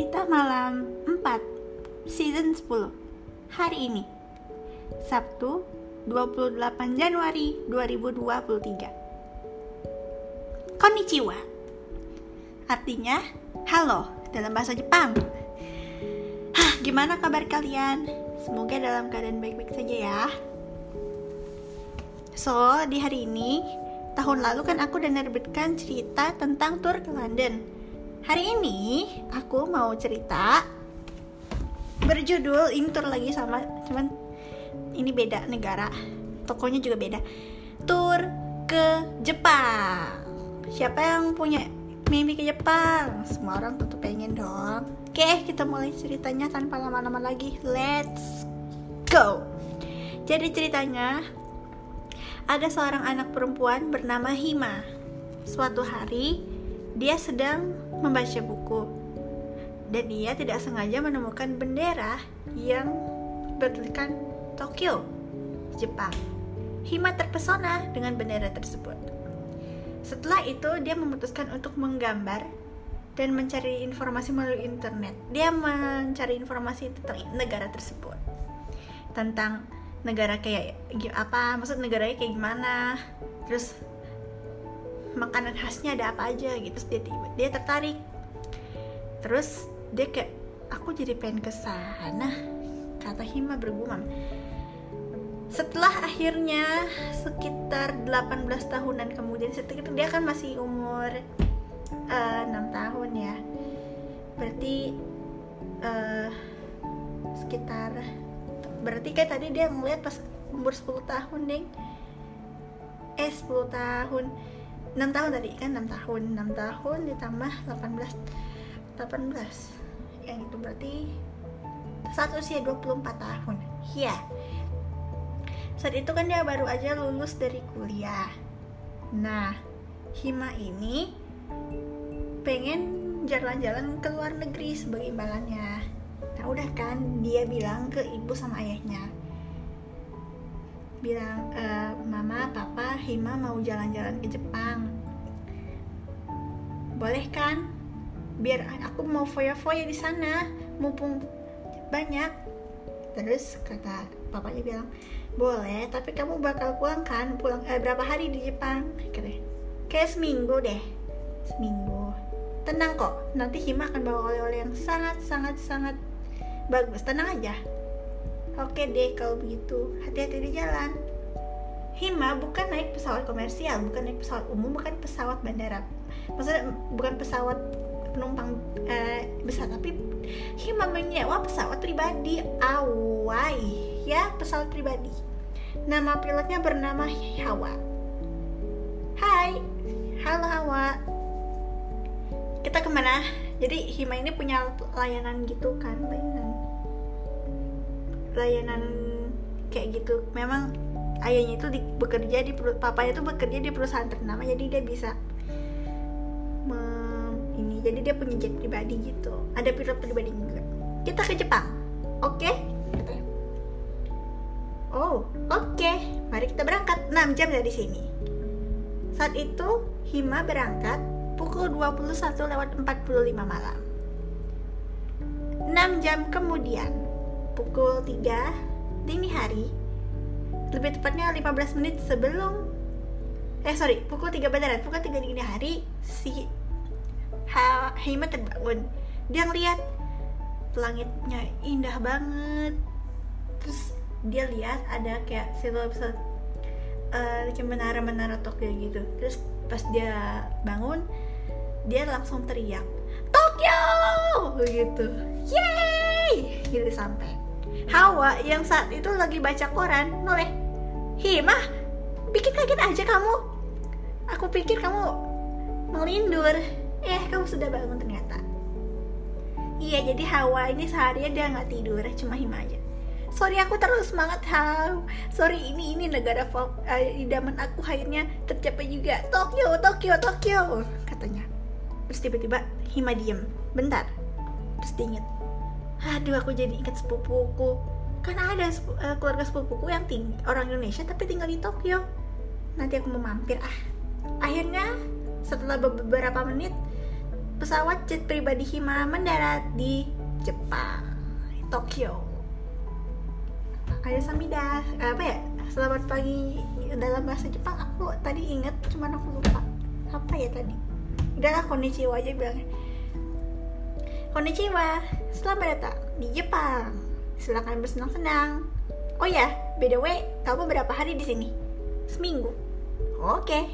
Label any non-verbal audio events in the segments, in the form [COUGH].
Cerita Malam 4 Season 10 Hari ini Sabtu 28 Januari 2023 Konnichiwa. Artinya Halo dalam bahasa Jepang. Hah, gimana kabar kalian? Semoga dalam keadaan baik-baik saja ya. So, di hari ini Tahun lalu kan aku udah nerbitkan cerita tentang tour ke London Hari ini aku mau cerita berjudul ini tur lagi sama cuman ini beda negara tokonya juga beda. Tur ke Jepang. Siapa yang punya mimpi ke Jepang? Semua orang tentu pengen dong. Oke kita mulai ceritanya tanpa lama-lama lagi. Let's go. Jadi ceritanya ada seorang anak perempuan bernama Hima. Suatu hari dia sedang membaca buku dan dia tidak sengaja menemukan bendera yang bertuliskan Tokyo, Jepang. Hima terpesona dengan bendera tersebut. Setelah itu dia memutuskan untuk menggambar dan mencari informasi melalui internet. Dia mencari informasi tentang negara tersebut. Tentang negara kayak apa, maksud negaranya kayak gimana. Terus makanan khasnya ada apa aja gitu. Dia dia tertarik. Terus dia kayak aku jadi pengen ke sana kata Hima bergumam. Setelah akhirnya sekitar 18 tahunan kemudian sekitar dia kan masih umur uh, eh, 6 tahun ya. Berarti uh, sekitar berarti kayak tadi dia ngeliat pas umur 10 tahun deh eh 10 tahun 6 tahun tadi kan 6 tahun. 6 tahun ditambah 18 18 yang itu berarti saat usia 24 tahun. Ya saat itu kan dia baru aja lulus dari kuliah. Nah Hima ini pengen jalan-jalan ke luar negeri sebagai imbalannya. Nah udah kan dia bilang ke ibu sama ayahnya bilang e, mama papa Hima mau jalan-jalan ke Jepang. Boleh kan? Biar aku mau foya-foya di sana mumpung banyak. Terus kata papanya bilang boleh tapi kamu bakal pulang kan? Pulang eh, berapa hari di Jepang? Kayak kayak seminggu deh. Seminggu. Tenang kok nanti Hima akan bawa oleh-oleh yang sangat sangat sangat bagus. Tenang aja Oke deh kalau begitu, hati-hati di jalan. Hima bukan naik pesawat komersial, bukan naik pesawat umum, bukan pesawat bandara. Maksudnya bukan pesawat penumpang uh, besar, tapi Hima menyewa pesawat pribadi awai, ya pesawat pribadi. Nama pilotnya bernama Hawa. Hai, halo Hawa. Kita ke mana? Jadi Hima ini punya layanan gitu kan, layanan layanan kayak gitu. Memang ayahnya itu di, bekerja di papanya itu bekerja di perusahaan ternama jadi dia bisa mem, ini jadi dia punya jet pribadi gitu. Ada pilot pribadi juga. Kita ke Jepang oke? Okay? oh oke. Okay. mari kita berangkat. 6 jam dari sini. Saat itu Hima berangkat pukul 21 lewat 45 malam. 6 jam kemudian pukul 3 dini hari lebih tepatnya 15 menit sebelum eh sorry pukul 3 beneran pukul 3 dini hari si ha Haima terbangun. Dia ngeliat langitnya indah banget. Terus dia lihat ada kayak siluet uh, menara-menara Tokyo gitu. Terus pas dia bangun dia langsung teriak Tokyo! gitu. Yay gitu sampai Hawa yang saat itu lagi baca koran noleh Himah bikin kaget aja kamu. Aku pikir kamu melindur. Eh kamu sudah bangun ternyata. Iya jadi Hawa ini seharian dia nggak tidur cuma Hima aja. Sorry aku terlalu semangat Haw sorry ini ini negara folk uh, idaman aku akhirnya tercapai juga. Tokyo Tokyo Tokyo katanya. Terus tiba-tiba Hima diem. Bentar. Terus diinget aduh aku jadi ingat sepupuku. Kan ada uh, keluarga sepupuku yang ting orang Indonesia tapi tinggal di Tokyo. Nanti aku mau mampir ah. Akhirnya setelah beberapa menit pesawat jet pribadi Hima mendarat di Jepang, Tokyo. Ayo samida, apa ya? Selamat pagi. Dalam bahasa Jepang aku tadi inget cuman aku lupa. Apa ya tadi? Udahlah konnichiwa aja bilangnya konnichiwa. Selamat datang di Jepang. Silakan bersenang-senang. Oh ya by the way kamu berapa hari di sini? Seminggu. Oke. Okay.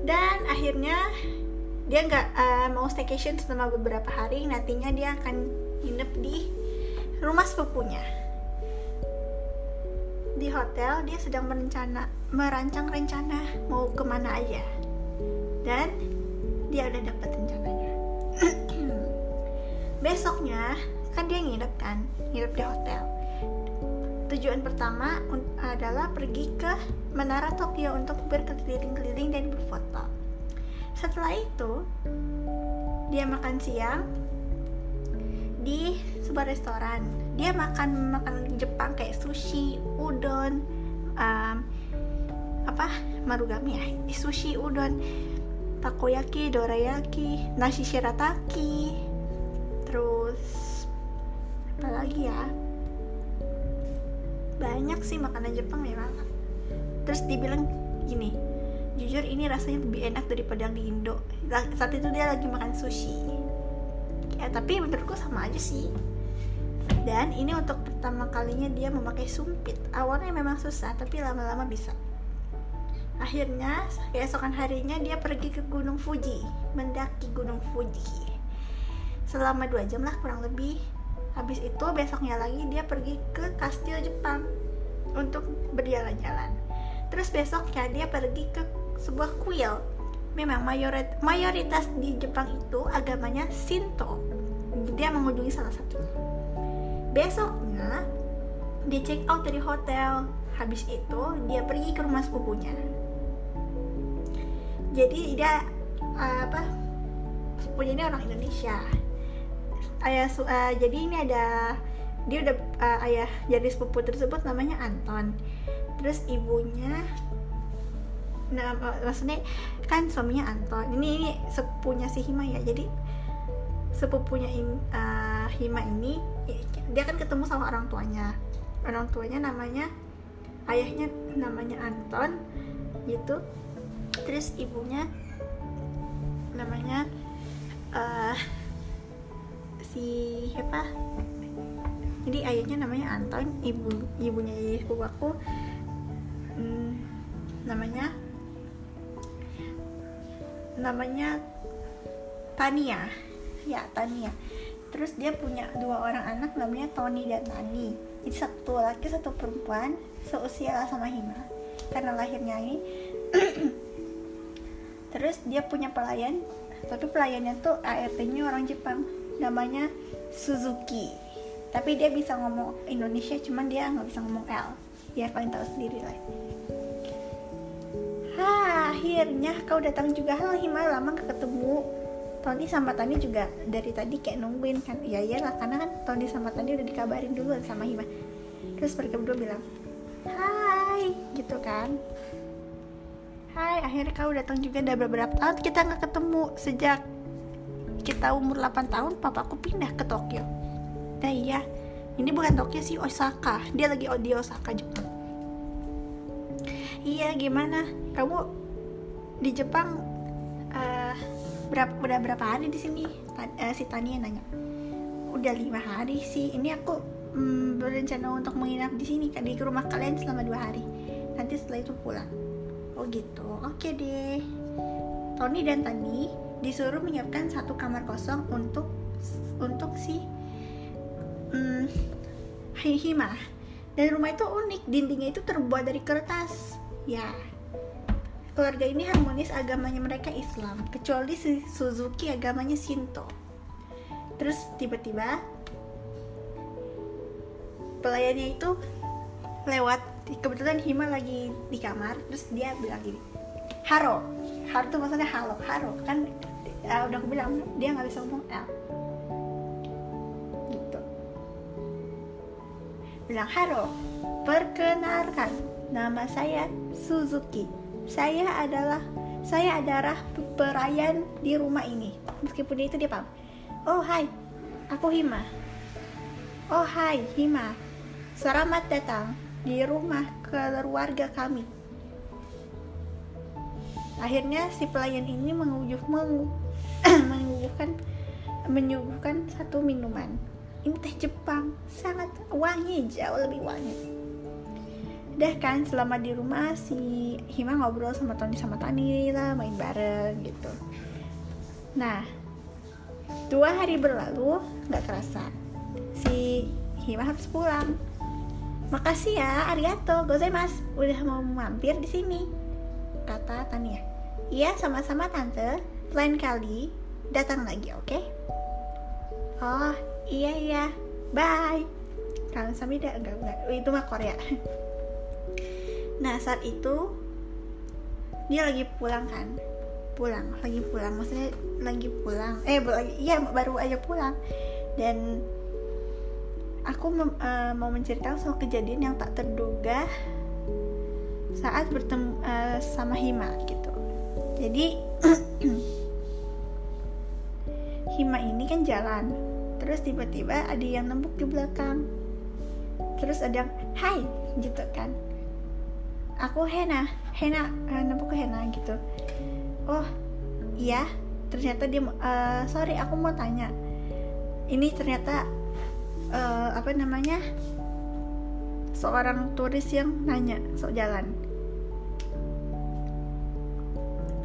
dan akhirnya dia nggak uh, mau staycation selama beberapa hari. Nantinya dia akan nginep di rumah sepupunya. Di hotel dia sedang merencana merancang rencana mau ke mana aja. Dan dia udah dapat rencananya besoknya kan dia nginep kan? Nginep di hotel. Tujuan pertama adalah pergi ke Menara Tokyo untuk berkeliling-keliling dan berfoto. Setelah itu dia makan siang di sebuah restoran. Dia makan makan Jepang kayak sushi udon um, apa? Marugami ya? Sushi udon takoyaki dorayaki nasi shirataki terus apa lagi ya? Banyak sih makanan Jepang memang. Terus dibilang gini jujur ini rasanya lebih enak daripada yang di Indo. Saat itu dia lagi makan sushi. Ya tapi menurutku sama aja sih. Dan ini untuk pertama kalinya dia memakai sumpit. Awalnya memang susah tapi lama-lama bisa. Akhirnya keesokan harinya dia pergi ke Gunung Fuji mendaki Gunung Fuji selama dua jam lah kurang lebih. Habis itu besoknya lagi dia pergi ke kastil Jepang untuk berjalan-jalan. Terus besoknya dia pergi ke sebuah kuil. Memang mayoritas di Jepang itu agamanya Shinto. Dia mengunjungi salah satu besoknya dia check out dari hotel. Habis itu dia pergi ke rumah sepupunya. Jadi dia uh, apa sepupunya ini orang Indonesia ayah uh, jadi ini ada dia udah uh, ayah jadi sepupu tersebut namanya Anton. Terus ibunya nah maksudnya kan suaminya Anton. Ini ini sepupunya si Hima ya. Jadi sepupunya uh, Hima ini dia kan ketemu sama orang tuanya. Orang tuanya namanya ayahnya namanya Anton gitu. Terus ibunya namanya uh, si siapa? Jadi ayahnya namanya Anton ibu ibunya ibu aku. Hmm, namanya namanya Tania. Ya Tania. Terus dia punya dua orang anak namanya Tony dan Nani. Jadi satu laki satu perempuan seusia sama Hima. Karena lahirnya ini. [CLEARS THROAT] Terus dia punya pelayan tapi pelayannya tuh ART-nya orang Jepang namanya Suzuki. Tapi dia bisa ngomong Indonesia cuman dia nggak bisa ngomong L. Biar kalian tahu sendiri lah. Ha, akhirnya kau datang juga. Hima. Lama gak ketemu. Tony sama Tani juga dari tadi kayak nungguin kan. Ya iyalah karena kan Tony sama Tani udah dikabarin dulu sama Hima. Terus mereka berdua bilang hai gitu kan. Hai akhirnya kau datang juga. Udah beberapa tahun kita nggak ketemu sejak kita umur 8 tahun papaku pindah ke Tokyo. Nah iya ini bukan Tokyo sih Osaka. Dia lagi di Osaka Jepang. Iya gimana? Kamu di Jepang uh, berapa udah berapa hari di sini? Uh, si Tania nanya. Udah lima hari sih. Ini aku um, berencana untuk menginap di sini di rumah kalian selama dua hari. Nanti setelah itu pulang. Oh gitu. Oke deh. Tony dan Tani disuruh menyiapkan satu kamar kosong untuk untuk si um, Hima. Dan rumah itu unik dindingnya itu terbuat dari kertas. Ya keluarga ini harmonis agamanya mereka Islam kecuali si Suzuki agamanya Shinto. Terus tiba-tiba pelayannya itu lewat. Kebetulan Hima lagi di kamar terus dia bilang gini haro. Haro tuh maksudnya halo haro kan uh, udah aku bilang dia nggak bisa ngomong L. Gitu. Bilang haro perkenalkan Nama saya Suzuki. Saya adalah saya adalah perayaan di rumah ini. Meskipun dia itu dia paham. Oh hai aku Hima. Oh hai Hima. Selamat datang di rumah keluarga kami. Akhirnya si pelayan ini mengujuh mengu, [CLEARS THROAT] menyuguhkan menyuguhkan satu minuman. Ini teh Jepang sangat wangi jauh lebih wangi. Udah kan selama di rumah si Hima ngobrol sama Tony sama Tani lah main bareng gitu. Nah dua hari berlalu nggak terasa si Hima harus pulang. Makasih ya arigato gozaimasu. Udah mau mampir di sini kata Tania. Iya sama-sama tante lain kali datang lagi oke? Okay? oh iya iya. Bye. Kalian samida enggak enggak. Itu mah Korea. [LAUGHS] Nah saat itu dia lagi pulang kan? Pulang lagi pulang. Maksudnya lagi pulang. Eh iya baru aja pulang. Dan aku mem, uh, mau menceritakan soal kejadian yang tak terduga saat bertemu uh, sama Hima gitu. Jadi [CLEARS THROAT] Hima ini kan jalan. Terus tiba-tiba ada yang nembuk di belakang. Terus ada yang hai gitu kan. Aku Hena Hena uh, nempuk ke Hena gitu. Oh iya. Ternyata dia uh, sorry aku mau tanya. Ini ternyata uh, apa namanya seorang turis yang nanya soal jalan.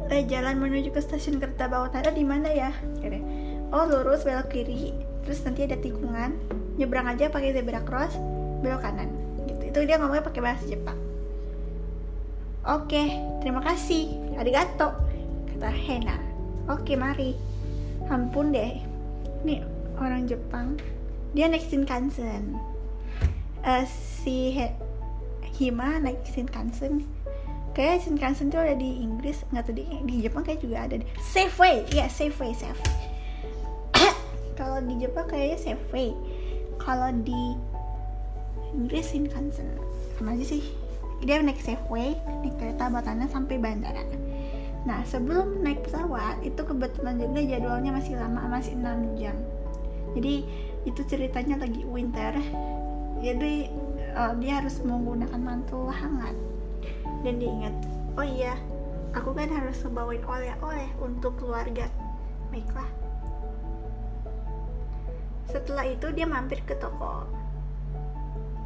Eh jalan menuju ke stasiun kereta bawah tanah di mana ya? Kira. Oh lurus belok kiri terus nanti ada tikungan nyebrang aja pakai zebra cross belok kanan gitu itu dia ngomongnya pakai bahasa Jepang Oke, terima kasih. Arigato, kata Hena. Oke, mari. Ampun deh. Nih orang Jepang. Dia naik Shinkansen. Uh, si He Hima naik Shinkansen. Kayak Shinkansen tuh ada di Inggris, nggak tahu di, di Jepang kayak juga ada. Safeway, ya yeah, Safeway, Safe. Kalau di Jepang kayaknya Safeway. Kalau di Inggris Shinkansen. Sama aja sih. Dia naik Safeway naik kereta batana sampai bandara. Nah sebelum naik pesawat itu kebetulan juga jadwalnya masih lama masih 6 jam. Jadi itu ceritanya lagi winter. Jadi uh, dia harus menggunakan mantul hangat. Dan dia ingat oh iya aku kan harus membawain oleh-oleh untuk keluarga. Baiklah setelah itu dia mampir ke toko.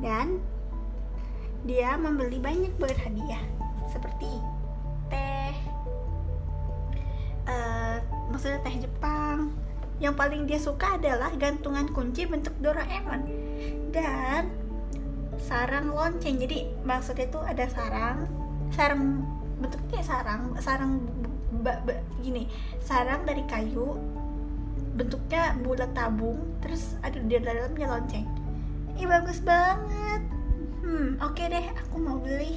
Dan dia membeli banyak berhadiah seperti teh uh, maksudnya teh Jepang. Yang paling dia suka adalah gantungan kunci bentuk Doraemon. Dan sarang lonceng. Jadi maksudnya itu ada sarang sarang bentuknya sarang sarang gini sarang dari kayu bentuknya bulat tabung terus ada di dalamnya lonceng. Ini bagus banget. Hmm oke okay deh aku mau beli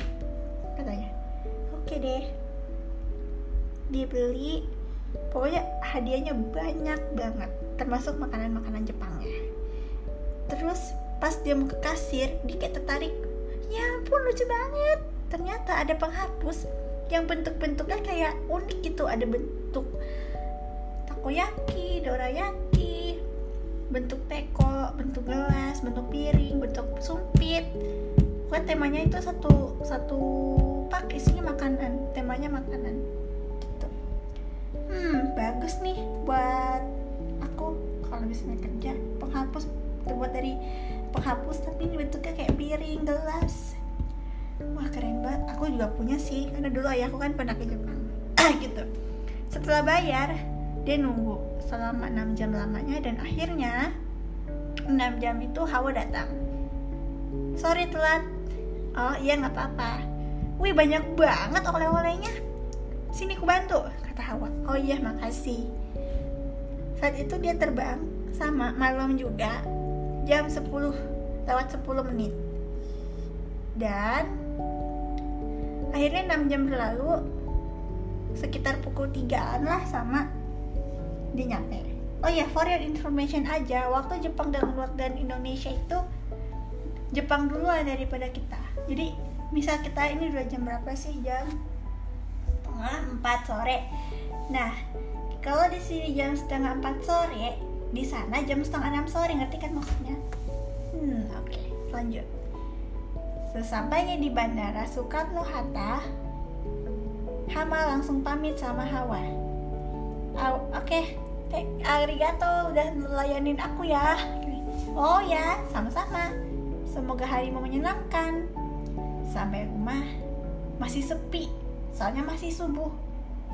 katanya. Oke okay deh. Dibeli. Pokoknya hadiahnya banyak banget termasuk makanan-makanan Jepangnya. Terus pas dia mau ke kasir dia tertarik. Ya ampun lucu banget. Ternyata ada penghapus yang bentuk-bentuknya kayak unik gitu ada bentuk takoyaki, dorayaki, bentuk teko, bentuk gelas, bentuk piring, bentuk sumpit, pokoknya temanya itu satu satu pak isinya makanan temanya makanan gitu. Hmm bagus nih buat aku kalau misalnya kerja. Penghapus terbuat dari penghapus tapi ini bentuknya kayak piring gelas. Wah keren banget. Aku juga punya sih karena dulu ayahku kan pernah ke Jepang. [CLEARS THROAT] Gitu. Setelah bayar dia nunggu selama 6 jam lamanya dan akhirnya 6 jam itu Hawa datang. Sorry telat. Oh iya nggak apa-apa. Wih banyak banget oleh-olehnya. Sini ku bantu kata Hawa. Oh iya makasih. Saat itu dia terbang sama malam juga jam 10 lewat 10 menit. Dan akhirnya 6 jam berlalu sekitar pukul 3an lah sama dia nyampe. Oh ya for your information aja waktu Jepang dan dan Indonesia itu Jepang duluan daripada kita. Jadi misal kita ini udah jam berapa sih? Jam setengah empat sore. Nah kalau di sini jam setengah empat sore di sana jam setengah enam sore ngerti kan maksudnya? Hmm oke okay. lanjut. Sesampainya di bandara Soekarno Hatta Hama langsung pamit sama Hawa. Oke okay, arigato udah melayanin aku ya. Oh ya sama-sama. Semoga harimu menyenangkan. Sampai rumah masih sepi soalnya masih subuh.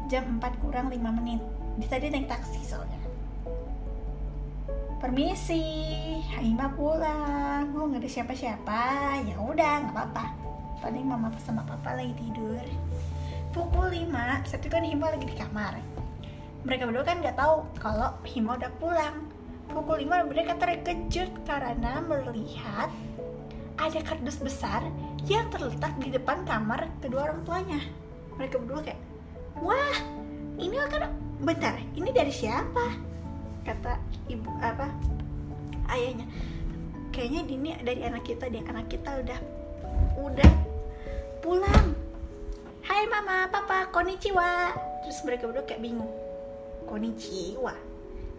Jam 4 kurang 5 menit. Di tadi naik taksi soalnya. Permisi Haima pulang. Oh nggak ada siapa-siapa. Ya udah nggak apa-apa. Paling mama sama papa lagi tidur. Pukul 5 saat itu kan Hima lagi di kamar mereka berdua kan nggak tahu kalau Hima udah pulang. Pukul 5 mereka terkejut karena melihat ada kardus besar yang terletak di depan kamar kedua orang tuanya. Mereka berdua kayak wah ini kan bentar ini dari siapa? kata ibu apa ayahnya. Kayaknya ini dari anak kita deh anak kita udah udah pulang. Hai mama papa konnichiwa. Terus mereka berdua kayak bingung konnichiwa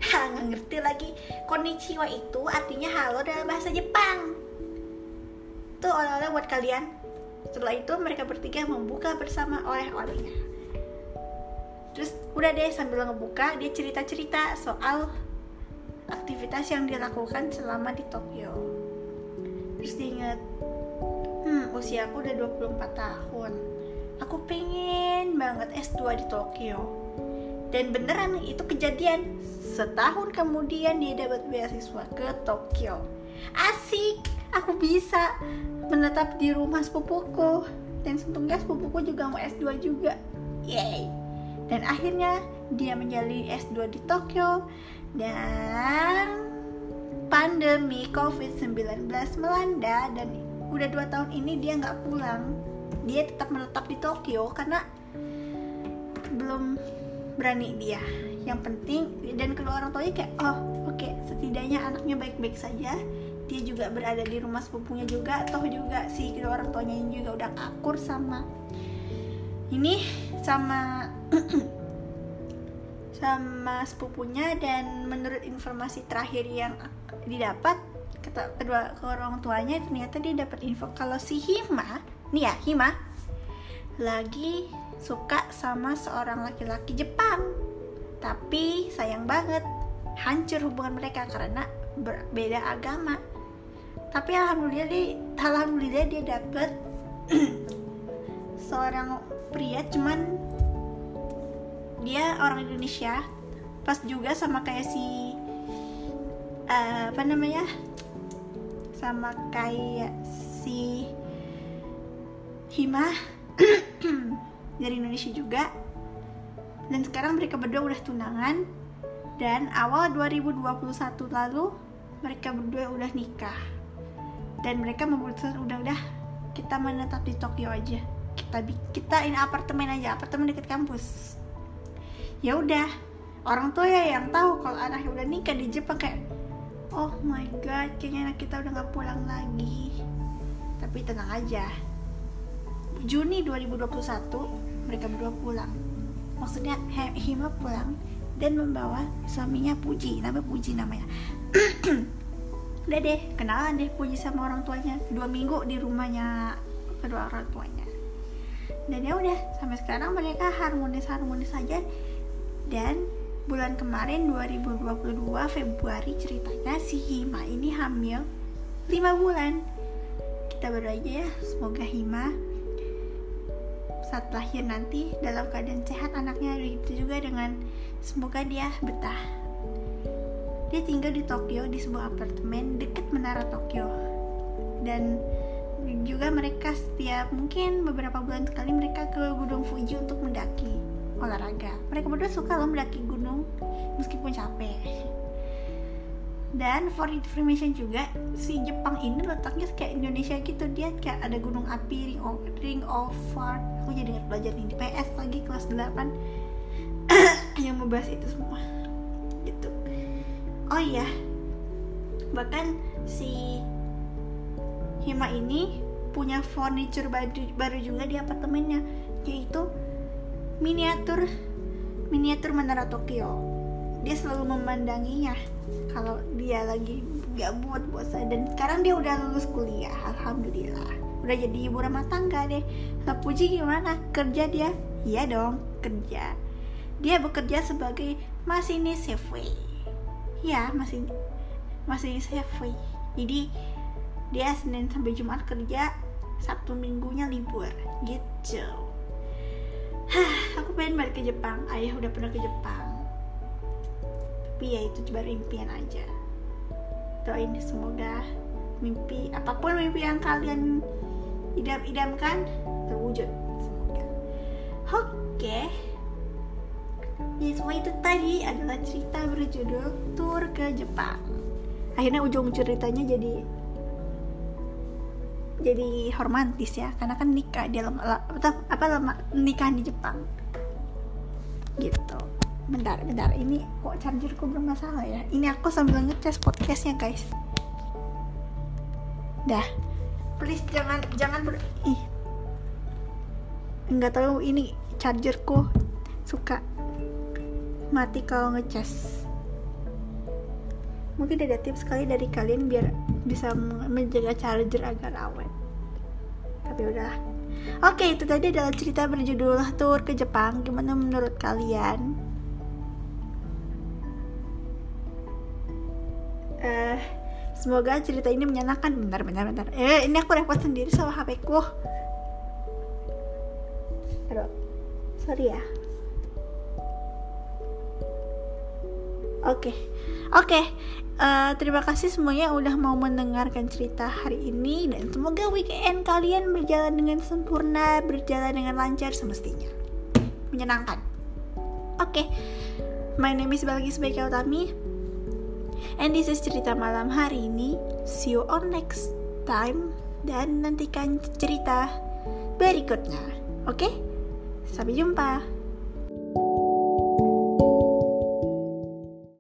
[LAUGHS] ha nggak ngerti lagi. Konnichiwa itu artinya halo dalam bahasa Jepang. Tuh oleh-oleh buat kalian. Setelah itu mereka bertiga membuka bersama oleh-olehnya. Terus udah deh sambil ngebuka dia cerita-cerita soal aktivitas yang dilakukan selama di Tokyo. Terus dia inget hmm usia aku udah 24 tahun. Aku pengen banget S2 di Tokyo dan beneran itu kejadian. Setahun kemudian dia dapat beasiswa ke Tokyo. Asik aku bisa menetap di rumah sepupuku. Dan untungnya sepupuku juga mau S2 juga. Yay. Dan akhirnya dia menjalani S2 di Tokyo. Dan pandemi COVID-19 melanda dan udah dua tahun ini dia nggak pulang. Dia tetap menetap di Tokyo karena belum berani dia. Yang penting dan kedua orang tuanya kayak oh oke okay, setidaknya anaknya baik-baik saja. Dia juga berada di rumah sepupunya juga toh juga si kedua orang tuanya ini juga udah akur sama ini sama [CLEARS THROAT] sama sepupunya. Dan menurut informasi terakhir yang didapat kata kedua ke orang tuanya ternyata dia dapat info kalau si Hima nih ya Hima lagi suka sama seorang laki-laki Jepang. Tapi sayang banget hancur hubungan mereka karena berbeda agama. Tapi alhamdulillah dia alhamdulillah dia dapet [CLEARS THROAT] seorang pria cuman dia orang Indonesia. Pas juga sama kayak si uh, apa namanya? Sama kayak si Hima [CLEARS THROAT] dari Indonesia juga. Dan sekarang mereka berdua udah tunangan. Dan awal 2021 lalu mereka berdua udah nikah. Dan mereka memutuskan udah-udah kita menetap di Tokyo aja. Kita kita ini apartemen aja apartemen dekat kampus. Ya udah orang tua ya yang tahu kalau anaknya udah nikah di Jepang kayak oh my god kayaknya anak kita udah nggak pulang lagi. Tapi tenang aja. Juni 2021 mereka berdua pulang. Maksudnya Hima pulang dan membawa suaminya Puji. Nama Puji namanya. [CLEARS THROAT] Udah deh kenalan deh Puji sama orang tuanya. Dua minggu di rumahnya kedua orang tuanya. Dan ya udah sampai sekarang mereka harmonis harmonis saja dan bulan kemarin 2022 Februari ceritanya si Hima ini hamil 5 bulan. Kita berdoa aja ya semoga Hima saat lahir nanti dalam keadaan sehat anaknya begitu juga dengan semoga dia betah dia tinggal di Tokyo di sebuah apartemen dekat menara Tokyo. Dan juga mereka setiap mungkin beberapa bulan sekali mereka ke Gunung Fuji untuk mendaki olahraga. Mereka berdua suka loh mendaki gunung meskipun capek. Dan for information juga si Jepang ini letaknya kayak Indonesia gitu. Dia kayak ada gunung api ring of, ring of fire. Aku jadi ingat belajar nih di PS lagi kelas 8 [COUGHS] yang membahas itu semua. Oh iya. Bahkan si Hima ini punya furniture baru, baru juga di apartemennya yaitu miniatur miniatur menara Tokyo dia selalu memandanginya kalau dia lagi gak buat bosan. Dan sekarang dia udah lulus kuliah alhamdulillah. Udah jadi ibu rumah tangga deh. Nah Puji gimana? Kerja dia? Iya dong kerja. Dia bekerja sebagai masinis Safeway ya masih masih Safeway jadi dia Senin sampai Jumat kerja Sabtu minggunya libur. Gitu. Hah, aku pengen balik ke Jepang. Ayah udah pernah ke Jepang tapi ya itu cuma impian aja. Doain semoga mimpi apa pun mimpi yang kalian idam-idamkan terwujud semoga. Oke. Okay. ya semua itu tadi adalah cerita berjudul tur ke Jepang. Akhirnya ujung ceritanya jadi jadi romantis ya karena kan nikah dia lama, apa lama nikah di Jepang. Gitu bentar bentar. Ini kok chargerku bermasalah ya? Ini aku sambil ngecas podcastnya guys. Dah. Please jangan jangan ber ih. Nggak tahu ini chargerku suka mati kalau ngecas mungkin ada tips sekali dari kalian biar bisa menjaga charger agar awet. Tapi udah oke itu tadi adalah cerita berjudul tour ke Jepang. Gimana menurut kalian semoga cerita ini menyenangkan bentar bentar bentar eh ini aku repot sendiri sama HP ku sorry ya oke okay. oke okay. uh, eh, terima kasih semuanya udah mau mendengarkan cerita hari ini dan semoga weekend kalian berjalan dengan sempurna berjalan dengan lancar semestinya menyenangkan oke okay. my name is Balgis Baika Utami And this is cerita malam hari ini. See you on next time dan nantikan cerita berikutnya. Oke? Okay? Sampai jumpa.